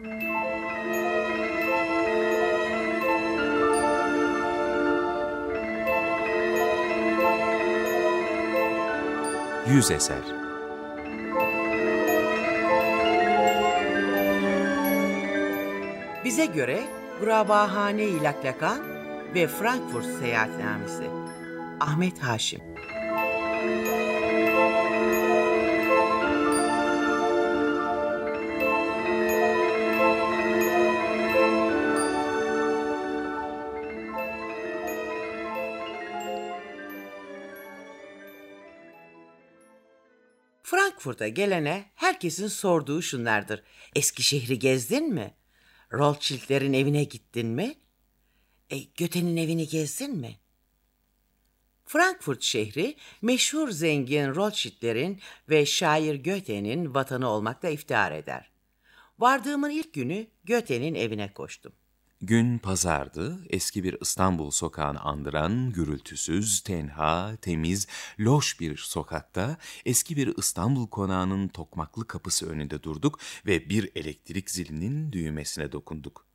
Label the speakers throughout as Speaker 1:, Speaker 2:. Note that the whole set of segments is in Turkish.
Speaker 1: Yüz eser
Speaker 2: Bize göre Gurabahane-i ve Frankfurt seyahatnamesi. Ahmet Haşim Frankfurt'a gelene herkesin sorduğu şunlardır. Eskişehir'i gezdin mi? Rothschild'lerin evine gittin mi? E, Göte'nin evini gezdin mi? Frankfurt şehri meşhur zengin Rothschild'lerin ve şair Göte'nin vatanı olmakla iftihar eder. Vardığımın ilk günü Göte'nin evine koştum.
Speaker 1: Gün pazardı, eski bir İstanbul sokağını andıran gürültüsüz, tenha, temiz, loş bir sokakta eski bir İstanbul konağının tokmaklı kapısı önünde durduk ve bir elektrik zilinin düğmesine dokunduk.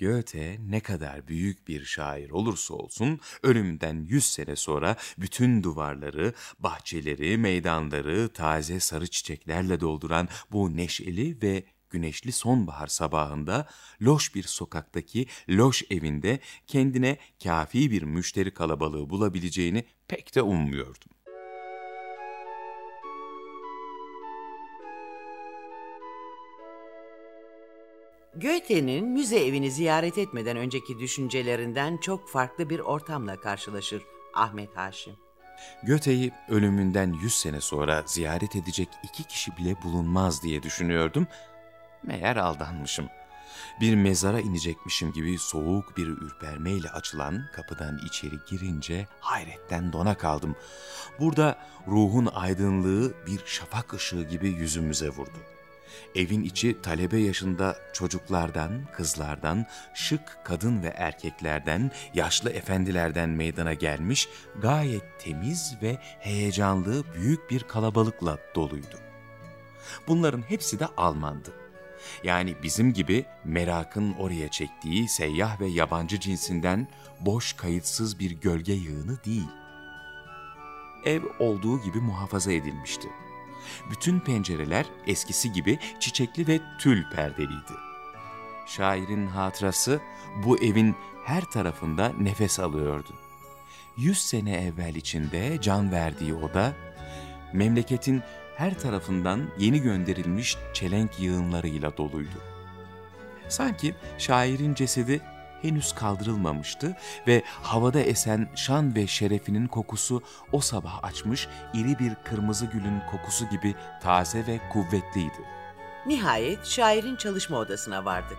Speaker 1: Goethe ne kadar büyük bir şair olursa olsun ölümden yüz sene sonra bütün duvarları, bahçeleri, meydanları taze sarı çiçeklerle dolduran bu neşeli ve güneşli sonbahar sabahında loş bir sokaktaki loş evinde kendine kafi bir müşteri kalabalığı bulabileceğini pek de ummuyordum.
Speaker 2: Goethe'nin müze evini ziyaret etmeden önceki düşüncelerinden çok farklı bir ortamla karşılaşır Ahmet Haşim.
Speaker 1: Goethe'yi ölümünden yüz sene sonra ziyaret edecek iki kişi bile bulunmaz diye düşünüyordum. Meğer aldanmışım. Bir mezara inecekmişim gibi soğuk bir ürpermeyle açılan kapıdan içeri girince hayretten dona kaldım. Burada ruhun aydınlığı bir şafak ışığı gibi yüzümüze vurdu. Evin içi talebe yaşında çocuklardan, kızlardan, şık kadın ve erkeklerden, yaşlı efendilerden meydana gelmiş gayet temiz ve heyecanlı büyük bir kalabalıkla doluydu. Bunların hepsi de Almandı. Yani bizim gibi merakın oraya çektiği seyyah ve yabancı cinsinden boş kayıtsız bir gölge yığını değil. Ev olduğu gibi muhafaza edilmişti bütün pencereler eskisi gibi çiçekli ve tül perdeliydi. Şairin hatırası bu evin her tarafında nefes alıyordu. Yüz sene evvel içinde can verdiği oda, memleketin her tarafından yeni gönderilmiş çelenk yığınlarıyla doluydu. Sanki şairin cesedi henüz kaldırılmamıştı ve havada esen şan ve şerefinin kokusu o sabah açmış iri bir kırmızı gülün kokusu gibi taze ve kuvvetliydi.
Speaker 2: Nihayet şairin çalışma odasına vardık.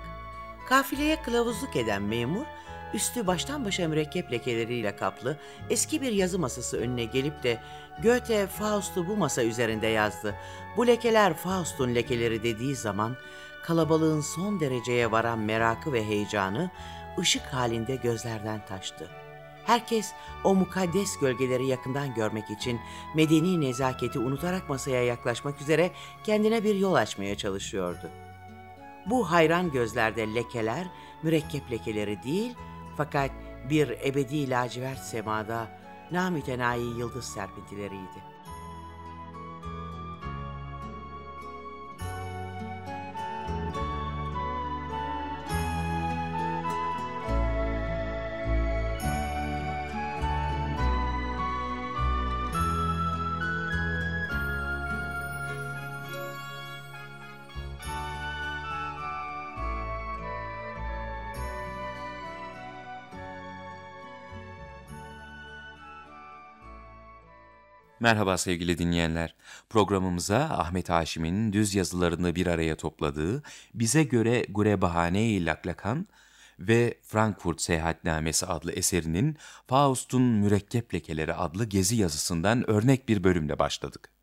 Speaker 2: Kafileye kılavuzluk eden memur, üstü baştan başa mürekkep lekeleriyle kaplı eski bir yazı masası önüne gelip de Goethe Faust'u bu masa üzerinde yazdı. Bu lekeler Faust'un lekeleri dediği zaman kalabalığın son dereceye varan merakı ve heyecanı ışık halinde gözlerden taştı. Herkes o mukaddes gölgeleri yakından görmek için medeni nezaketi unutarak masaya yaklaşmak üzere kendine bir yol açmaya çalışıyordu. Bu hayran gözlerde lekeler, mürekkep lekeleri değil fakat bir ebedi lacivert semada namütenayi yıldız serpintileriydi.
Speaker 1: Merhaba sevgili dinleyenler. Programımıza Ahmet Haşim'in düz yazılarını bir araya topladığı Bize Göre Gurebahane-i Laklakan ve Frankfurt Seyahatnamesi adlı eserinin Faust'un Mürekkep Lekeleri adlı gezi yazısından örnek bir bölümle başladık.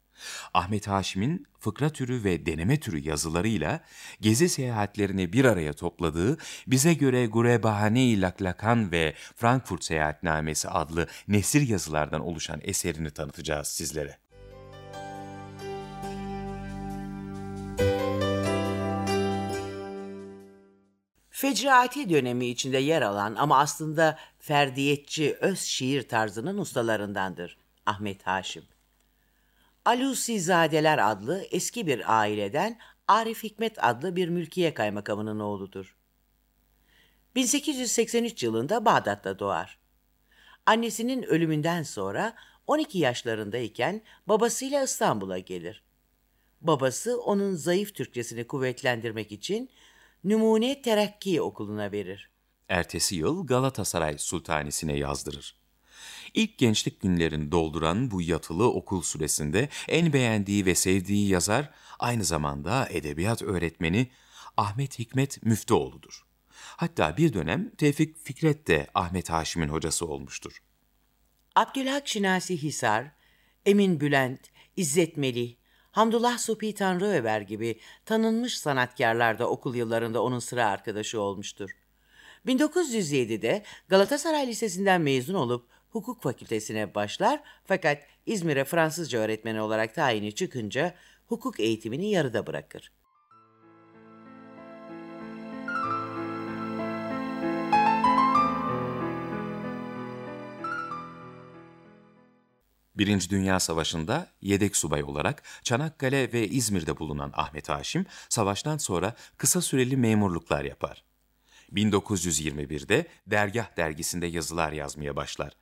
Speaker 1: Ahmet Haşim'in fıkra türü ve deneme türü yazılarıyla gezi seyahatlerini bir araya topladığı bize göre Gurebahane-i Laklakan ve Frankfurt Seyahatnamesi adlı nesir yazılardan oluşan eserini tanıtacağız sizlere.
Speaker 2: Fecraati dönemi içinde yer alan ama aslında ferdiyetçi öz şiir tarzının ustalarındandır Ahmet Haşim. Alusizadeler adlı eski bir aileden Arif Hikmet adlı bir mülkiye kaymakamının oğludur. 1883 yılında Bağdat'ta doğar. Annesinin ölümünden sonra 12 yaşlarındayken babasıyla İstanbul'a gelir. Babası onun zayıf Türkçesini kuvvetlendirmek için Numune Terakki Okulu'na verir.
Speaker 1: Ertesi yıl Galatasaray Sultanisi'ne yazdırır. İlk gençlik günlerini dolduran bu yatılı okul süresinde en beğendiği ve sevdiği yazar aynı zamanda edebiyat öğretmeni Ahmet Hikmet Müftüoğlu'dur. Hatta bir dönem Tevfik Fikret de Ahmet Haşim'in hocası olmuştur.
Speaker 2: Abdülhak Şinasi Hisar, Emin Bülent, İzzet Melih, Hamdullah Supi Tanrıöver gibi tanınmış sanatkarlar da okul yıllarında onun sıra arkadaşı olmuştur. 1907'de Galatasaray Lisesi'nden mezun olup hukuk fakültesine başlar fakat İzmir'e Fransızca öğretmeni olarak tayini çıkınca hukuk eğitimini yarıda bırakır.
Speaker 1: Birinci Dünya Savaşı'nda yedek subay olarak Çanakkale ve İzmir'de bulunan Ahmet Haşim, savaştan sonra kısa süreli memurluklar yapar. 1921'de Dergah dergisinde yazılar yazmaya başlar.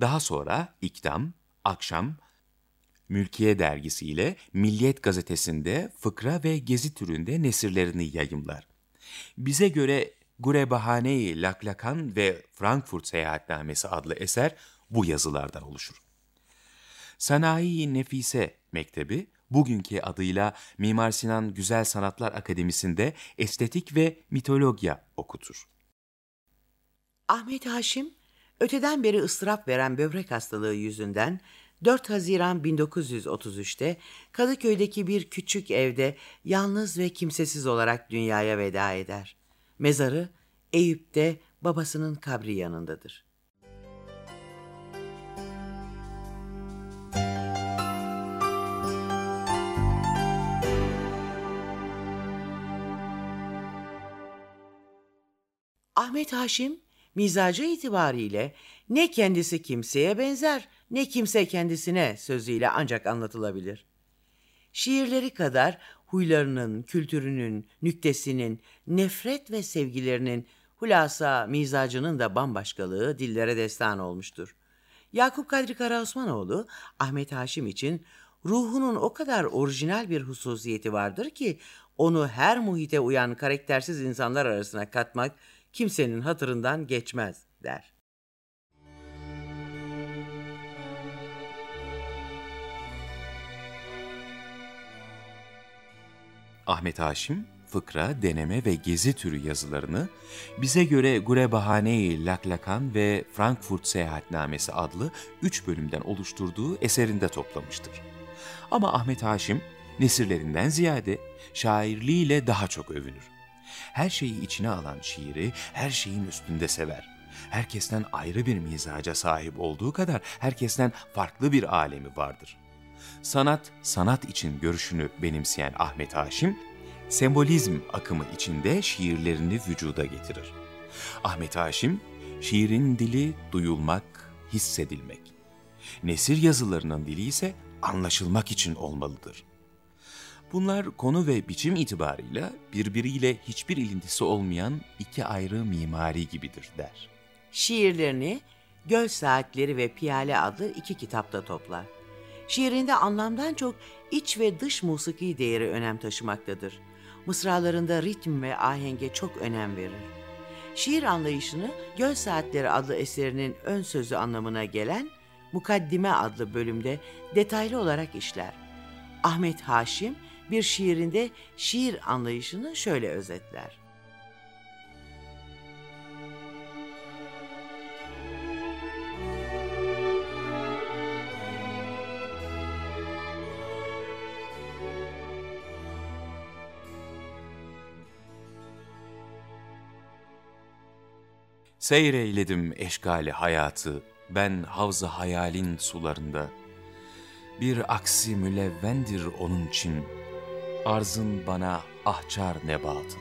Speaker 1: Daha sonra İktam, Akşam, Mülkiye dergisi ile Milliyet gazetesinde fıkra ve gezi türünde nesirlerini yayımlar. Bize göre Gurebahane-i Laklakan ve Frankfurt Seyahatnamesi adlı eser bu yazılardan oluşur. Sanayi Nefise Mektebi, bugünkü adıyla Mimar Sinan Güzel Sanatlar Akademisi'nde estetik ve mitologya okutur.
Speaker 2: Ahmet Haşim, öteden beri ıstırap veren böbrek hastalığı yüzünden 4 Haziran 1933'te Kadıköy'deki bir küçük evde yalnız ve kimsesiz olarak dünyaya veda eder. Mezarı Eyüp'te babasının kabri yanındadır. Ahmet Haşim mizacı itibariyle ne kendisi kimseye benzer ne kimse kendisine sözüyle ancak anlatılabilir. Şiirleri kadar huylarının, kültürünün, nüktesinin, nefret ve sevgilerinin, hulasa mizacının da bambaşkalığı dillere destan olmuştur. Yakup Kadri Karaosmanoğlu, Ahmet Haşim için ruhunun o kadar orijinal bir hususiyeti vardır ki onu her muhite uyan karaktersiz insanlar arasına katmak kimsenin hatırından geçmez der.
Speaker 1: Ahmet Haşim, fıkra, deneme ve gezi türü yazılarını bize göre Gurebahane-i Laklakan ve Frankfurt Seyahatnamesi adlı üç bölümden oluşturduğu eserinde toplamıştır. Ama Ahmet Haşim, nesirlerinden ziyade şairliğiyle daha çok övünür. Her şeyi içine alan şiiri her şeyin üstünde sever. Herkesten ayrı bir mizaca sahip olduğu kadar herkesten farklı bir alemi vardır. Sanat, sanat için görüşünü benimseyen Ahmet Haşim, sembolizm akımı içinde şiirlerini vücuda getirir. Ahmet Haşim, şiirin dili duyulmak, hissedilmek. Nesir yazılarının dili ise anlaşılmak için olmalıdır. Bunlar konu ve biçim itibarıyla birbiriyle hiçbir ilintisi olmayan iki ayrı mimari gibidir der.
Speaker 2: Şiirlerini Göl Saatleri ve Piyale adlı iki kitapta toplar. Şiirinde anlamdan çok iç ve dış musiki değeri önem taşımaktadır. Mısralarında ritim ve ahenge çok önem verir. Şiir anlayışını Göl Saatleri adlı eserinin ön sözü anlamına gelen Mukaddime adlı bölümde detaylı olarak işler. Ahmet Haşim bir şiirinde şiir anlayışını şöyle özetler.
Speaker 1: Seyreyledim eşgali hayatı, ben havza hayalin sularında. Bir aksi mülevvendir onun için, arzın bana ahçar nebatı.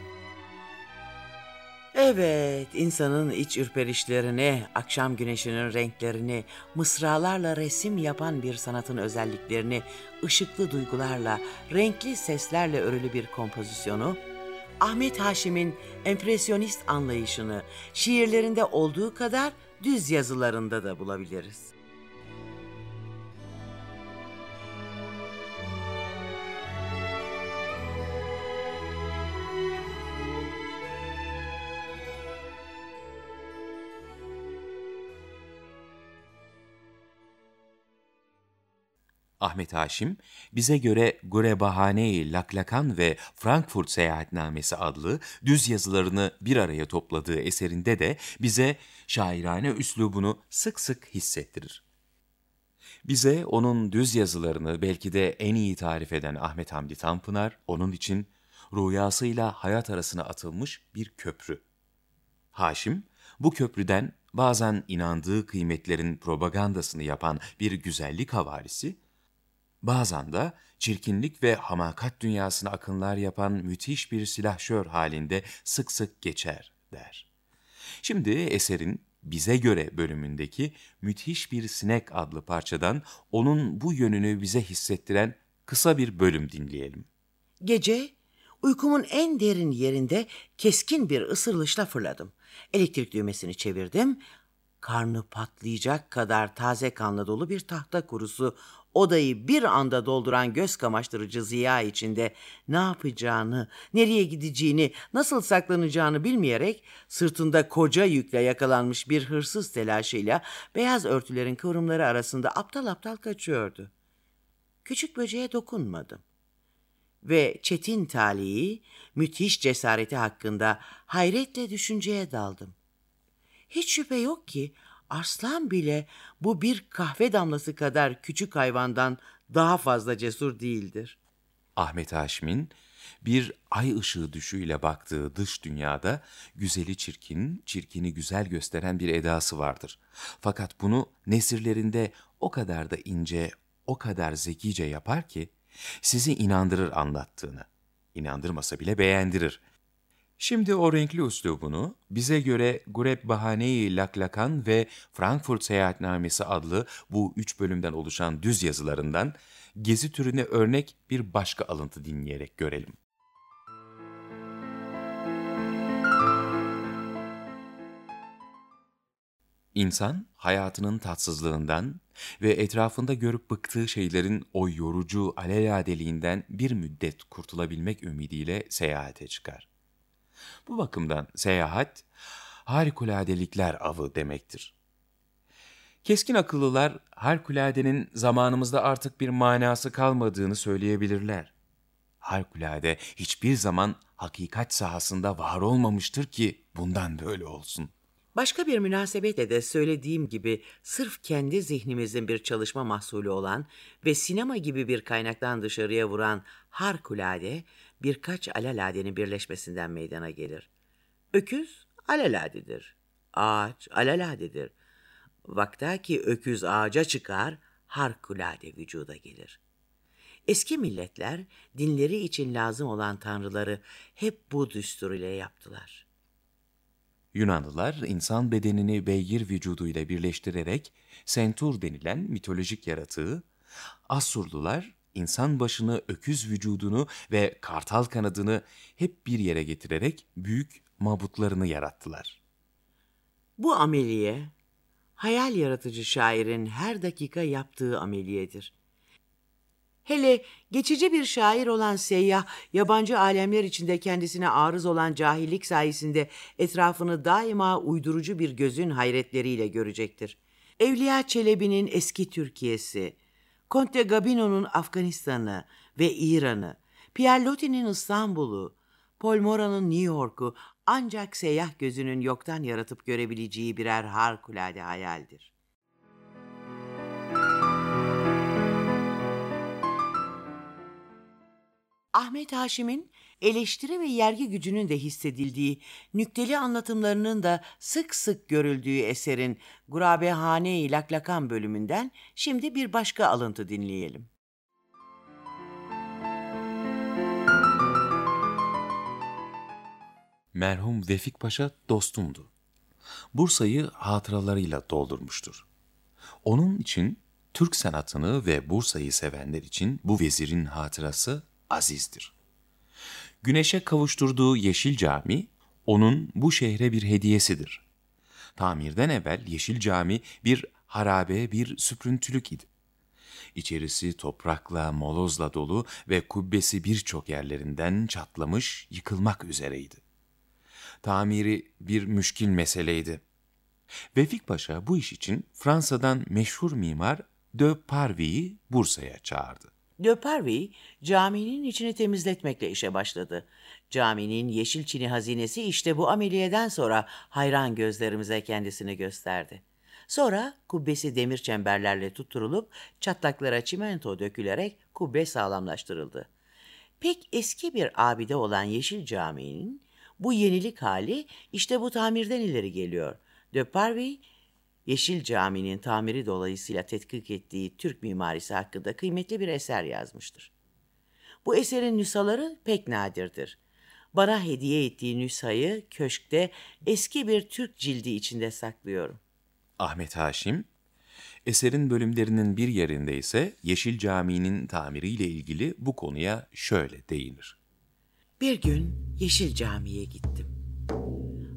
Speaker 2: Eh Evet, insanın iç ürperişlerini, akşam güneşinin renklerini, mısralarla resim yapan bir sanatın özelliklerini, ışıklı duygularla, renkli seslerle örülü bir kompozisyonu, Ahmet Haşim'in empresyonist anlayışını şiirlerinde olduğu kadar düz yazılarında da bulabiliriz.
Speaker 1: Ahmet Haşim, bize göre Gurebahane-i Laklakan ve Frankfurt Seyahatnamesi adlı düz yazılarını bir araya topladığı eserinde de bize şairane üslubunu sık sık hissettirir. Bize onun düz yazılarını belki de en iyi tarif eden Ahmet Hamdi Tanpınar, onun için rüyasıyla hayat arasına atılmış bir köprü. Haşim, bu köprüden bazen inandığı kıymetlerin propagandasını yapan bir güzellik havarisi, Bazen de çirkinlik ve hamakat dünyasına akınlar yapan müthiş bir silahşör halinde sık sık geçer der. Şimdi eserin bize göre bölümündeki müthiş bir sinek adlı parçadan onun bu yönünü bize hissettiren kısa bir bölüm dinleyelim.
Speaker 2: Gece uykumun en derin yerinde keskin bir ısırılışla fırladım. Elektrik düğmesini çevirdim. Karnı patlayacak kadar taze kanla dolu bir tahta kurusu odayı bir anda dolduran göz kamaştırıcı ziya içinde ne yapacağını, nereye gideceğini, nasıl saklanacağını bilmeyerek sırtında koca yükle yakalanmış bir hırsız telaşıyla beyaz örtülerin kıvrımları arasında aptal aptal kaçıyordu. Küçük böceğe dokunmadım. Ve çetin talihi, müthiş cesareti hakkında hayretle düşünceye daldım. Hiç şüphe yok ki Arslan bile bu bir kahve damlası kadar küçük hayvandan daha fazla cesur değildir.
Speaker 1: Ahmet Haşim'in bir ay ışığı düşüyle baktığı dış dünyada güzeli çirkin, çirkini güzel gösteren bir edası vardır. Fakat bunu nesirlerinde o kadar da ince, o kadar zekice yapar ki sizi inandırır anlattığını. İnandırmasa bile beğendirir. Şimdi o renkli üslubunu bize göre Gureb Bahane-i Laklakan ve Frankfurt Seyahatnamesi adlı bu üç bölümden oluşan düz yazılarından gezi türüne örnek bir başka alıntı dinleyerek görelim. İnsan hayatının tatsızlığından ve etrafında görüp bıktığı şeylerin o yorucu alelade bir müddet kurtulabilmek ümidiyle seyahate çıkar. Bu bakımdan seyahat harikuladelikler avı demektir. Keskin akıllılar harikuladenin zamanımızda artık bir manası kalmadığını söyleyebilirler. Harikulade hiçbir zaman hakikat sahasında var olmamıştır ki bundan böyle olsun.
Speaker 2: Başka bir münasebetle de söylediğim gibi sırf kendi zihnimizin bir çalışma mahsulü olan ve sinema gibi bir kaynaktan dışarıya vuran harikulade birkaç alaladenin birleşmesinden meydana gelir. Öküz alaladedir. Ağaç alaladedir. Vakta ki öküz ağaca çıkar, harikulade vücuda gelir. Eski milletler dinleri için lazım olan tanrıları hep bu düstur ile yaptılar.''
Speaker 1: Yunanlılar insan bedenini beygir vücuduyla birleştirerek sentur denilen mitolojik yaratığı, Asurlular insan başını, öküz vücudunu ve kartal kanadını hep bir yere getirerek büyük mabutlarını yarattılar.
Speaker 2: Bu ameliye, hayal yaratıcı şairin her dakika yaptığı ameliyedir. Hele geçici bir şair olan seyyah, yabancı alemler içinde kendisine arız olan cahillik sayesinde etrafını daima uydurucu bir gözün hayretleriyle görecektir. Evliya Çelebi'nin eski Türkiye'si, Conte Gabino'nun Afganistan'ı ve İran'ı, Pierre Loti'nin İstanbul'u, Paul Mora'nın New York'u ancak seyyah gözünün yoktan yaratıp görebileceği birer harikulade hayaldir. Ahmet Haşim'in eleştiri ve yergi gücünün de hissedildiği, nükteli anlatımlarının da sık sık görüldüğü eserin Gurabehane-i Laklakan bölümünden şimdi bir başka alıntı dinleyelim.
Speaker 1: Merhum Vefik Paşa dostumdu. Bursa'yı hatıralarıyla doldurmuştur. Onun için Türk sanatını ve Bursa'yı sevenler için bu vezirin hatırası azizdir. Güneşe kavuşturduğu Yeşil Cami, onun bu şehre bir hediyesidir. Tamirden evvel Yeşil Cami bir harabe, bir süprüntülük idi. İçerisi toprakla, molozla dolu ve kubbesi birçok yerlerinden çatlamış, yıkılmak üzereydi. Tamiri bir müşkil meseleydi. Vefik Paşa bu iş için Fransa'dan meşhur mimar de Parvy'yi Bursa'ya çağırdı.
Speaker 2: De Parvy, caminin içini temizletmekle işe başladı. Caminin yeşil çini hazinesi işte bu ameliyeden sonra hayran gözlerimize kendisini gösterdi. Sonra kubbesi demir çemberlerle tutturulup çatlaklara çimento dökülerek kubbe sağlamlaştırıldı. Pek eski bir abide olan Yeşil Camii'nin bu yenilik hali işte bu tamirden ileri geliyor. De Parvy, Yeşil Camii'nin tamiri dolayısıyla tetkik ettiği Türk mimarisi hakkında kıymetli bir eser yazmıştır. Bu eserin nüshaları pek nadirdir. Bana hediye ettiği nüshayı köşkte eski bir Türk cildi içinde saklıyorum.
Speaker 1: Ahmet Haşim, eserin bölümlerinin bir yerinde ise Yeşil Camii'nin tamiriyle ilgili bu konuya şöyle değinir.
Speaker 2: Bir gün Yeşil Camii'ye gittim.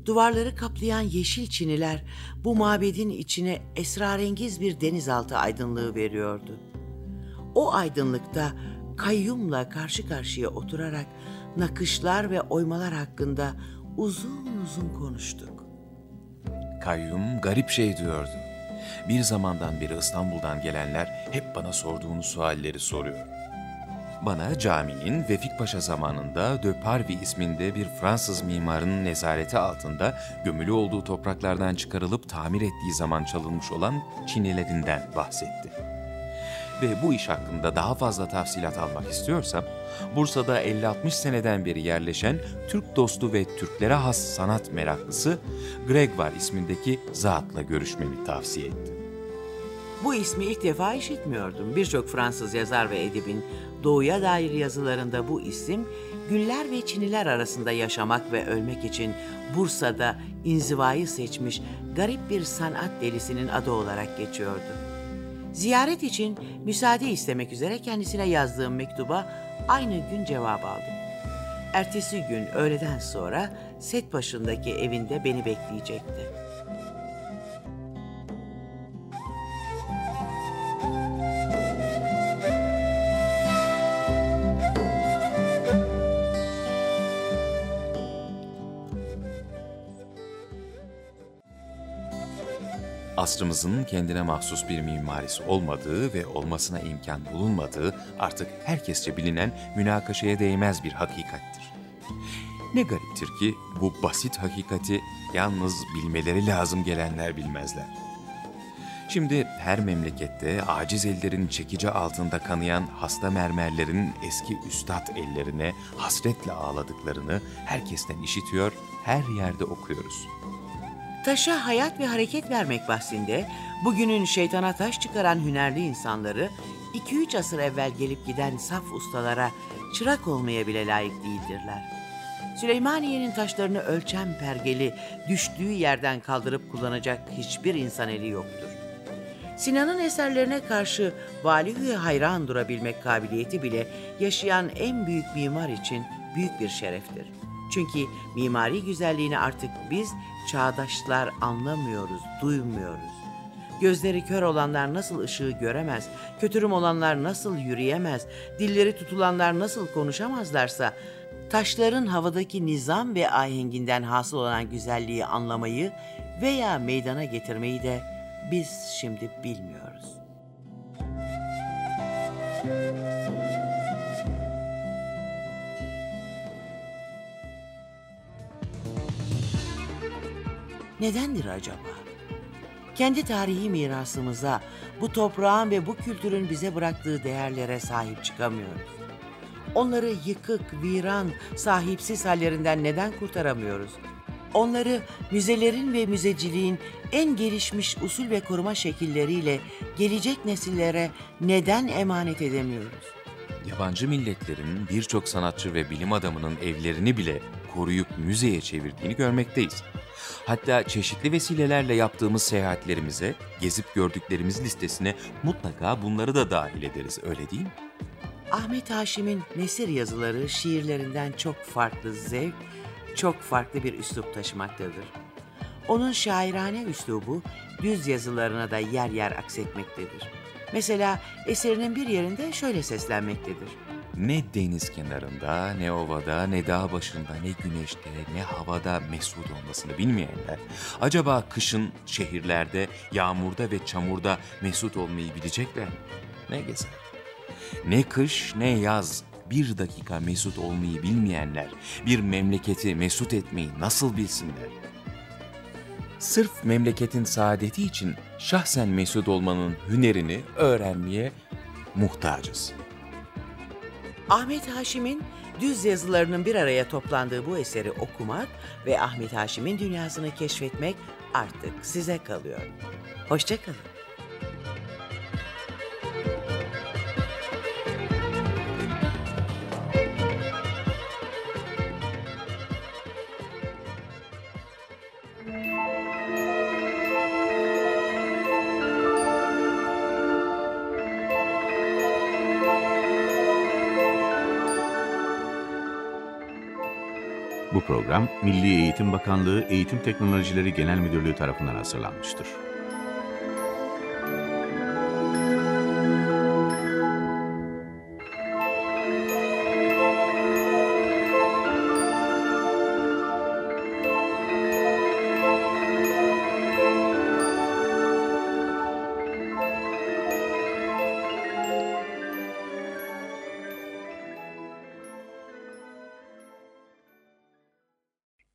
Speaker 2: Duvarları kaplayan yeşil çiniler bu mabedin içine esrarengiz bir denizaltı aydınlığı veriyordu. O aydınlıkta kayyumla karşı karşıya oturarak nakışlar ve oymalar hakkında uzun uzun konuştuk.
Speaker 1: Kayyum garip şey diyordu. Bir zamandan beri İstanbul'dan gelenler hep bana sorduğunu sualleri soruyor. Bana caminin Vefik Paşa zamanında De Parvi isminde bir Fransız mimarın nezareti altında gömülü olduğu topraklardan çıkarılıp tamir ettiği zaman çalınmış olan çinilerinden bahsetti. Ve bu iş hakkında daha fazla tafsilat almak istiyorsam, Bursa'da 50-60 seneden beri yerleşen Türk dostu ve Türklere has sanat meraklısı Gregoire ismindeki zatla görüşmemi tavsiye etti.
Speaker 2: Bu ismi ilk defa işitmiyordum. Birçok Fransız yazar ve edibin doğuya dair yazılarında bu isim Güller ve Çiniler arasında yaşamak ve ölmek için Bursa'da inzivayı seçmiş garip bir sanat delisinin adı olarak geçiyordu. Ziyaret için müsaade istemek üzere kendisine yazdığım mektuba aynı gün cevap aldım. Ertesi gün öğleden sonra set başındaki evinde beni bekleyecekti.
Speaker 1: Asrımızın kendine mahsus bir mimarisi olmadığı ve olmasına imkan bulunmadığı artık herkesçe bilinen münakaşaya değmez bir hakikattir. Ne gariptir ki bu basit hakikati yalnız bilmeleri lazım gelenler bilmezler. Şimdi her memlekette aciz ellerin çekici altında kanayan hasta mermerlerin eski üstad ellerine hasretle ağladıklarını herkesten işitiyor, her yerde okuyoruz.''
Speaker 2: Taşa hayat ve hareket vermek bahsinde bugünün şeytana taş çıkaran hünerli insanları 2-3 asır evvel gelip giden saf ustalara çırak olmaya bile layık değildirler. Süleymaniye'nin taşlarını ölçen pergeli düştüğü yerden kaldırıp kullanacak hiçbir insan eli yoktur. Sinan'ın eserlerine karşı valihü hayran durabilmek kabiliyeti bile yaşayan en büyük mimar için büyük bir şereftir. Çünkü mimari güzelliğini artık biz çağdaşlar anlamıyoruz, duymuyoruz. Gözleri kör olanlar nasıl ışığı göremez, kötürüm olanlar nasıl yürüyemez, dilleri tutulanlar nasıl konuşamazlarsa, taşların havadaki nizam ve ahenginden hasıl olan güzelliği anlamayı veya meydana getirmeyi de biz şimdi bilmiyoruz. Nedendir acaba? Kendi tarihi mirasımıza, bu toprağın ve bu kültürün bize bıraktığı değerlere sahip çıkamıyoruz. Onları yıkık, viran, sahipsiz hallerinden neden kurtaramıyoruz? Onları müzelerin ve müzeciliğin en gelişmiş usul ve koruma şekilleriyle gelecek nesillere neden emanet edemiyoruz?
Speaker 1: Yabancı milletlerin birçok sanatçı ve bilim adamının evlerini bile koruyup müzeye çevirdiğini görmekteyiz. Hatta çeşitli vesilelerle yaptığımız seyahatlerimize, gezip gördüklerimiz listesine mutlaka bunları da dahil ederiz, öyle değil mi?
Speaker 2: Ahmet Haşim'in nesir yazıları şiirlerinden çok farklı zevk, çok farklı bir üslup taşımaktadır. Onun şairane üslubu düz yazılarına da yer yer aksetmektedir. Mesela eserinin bir yerinde şöyle seslenmektedir.
Speaker 1: Ne deniz kenarında, ne ovada, ne dağ başında, ne güneşte, ne havada mesut olmasını bilmeyenler, acaba kışın şehirlerde, yağmurda ve çamurda mesut olmayı bilecekler? Ne gezer? Ne kış ne yaz bir dakika mesut olmayı bilmeyenler bir memleketi mesut etmeyi nasıl bilsinler? Sırf memleketin saadeti için şahsen mesut olmanın hünerini öğrenmeye muhtacız.
Speaker 2: Ahmet Haşim'in düz yazılarının bir araya toplandığı bu eseri okumak ve Ahmet Haşim'in dünyasını keşfetmek artık size kalıyor. Hoşçakalın.
Speaker 3: Program Milli Eğitim Bakanlığı Eğitim Teknolojileri Genel Müdürlüğü tarafından hazırlanmıştır.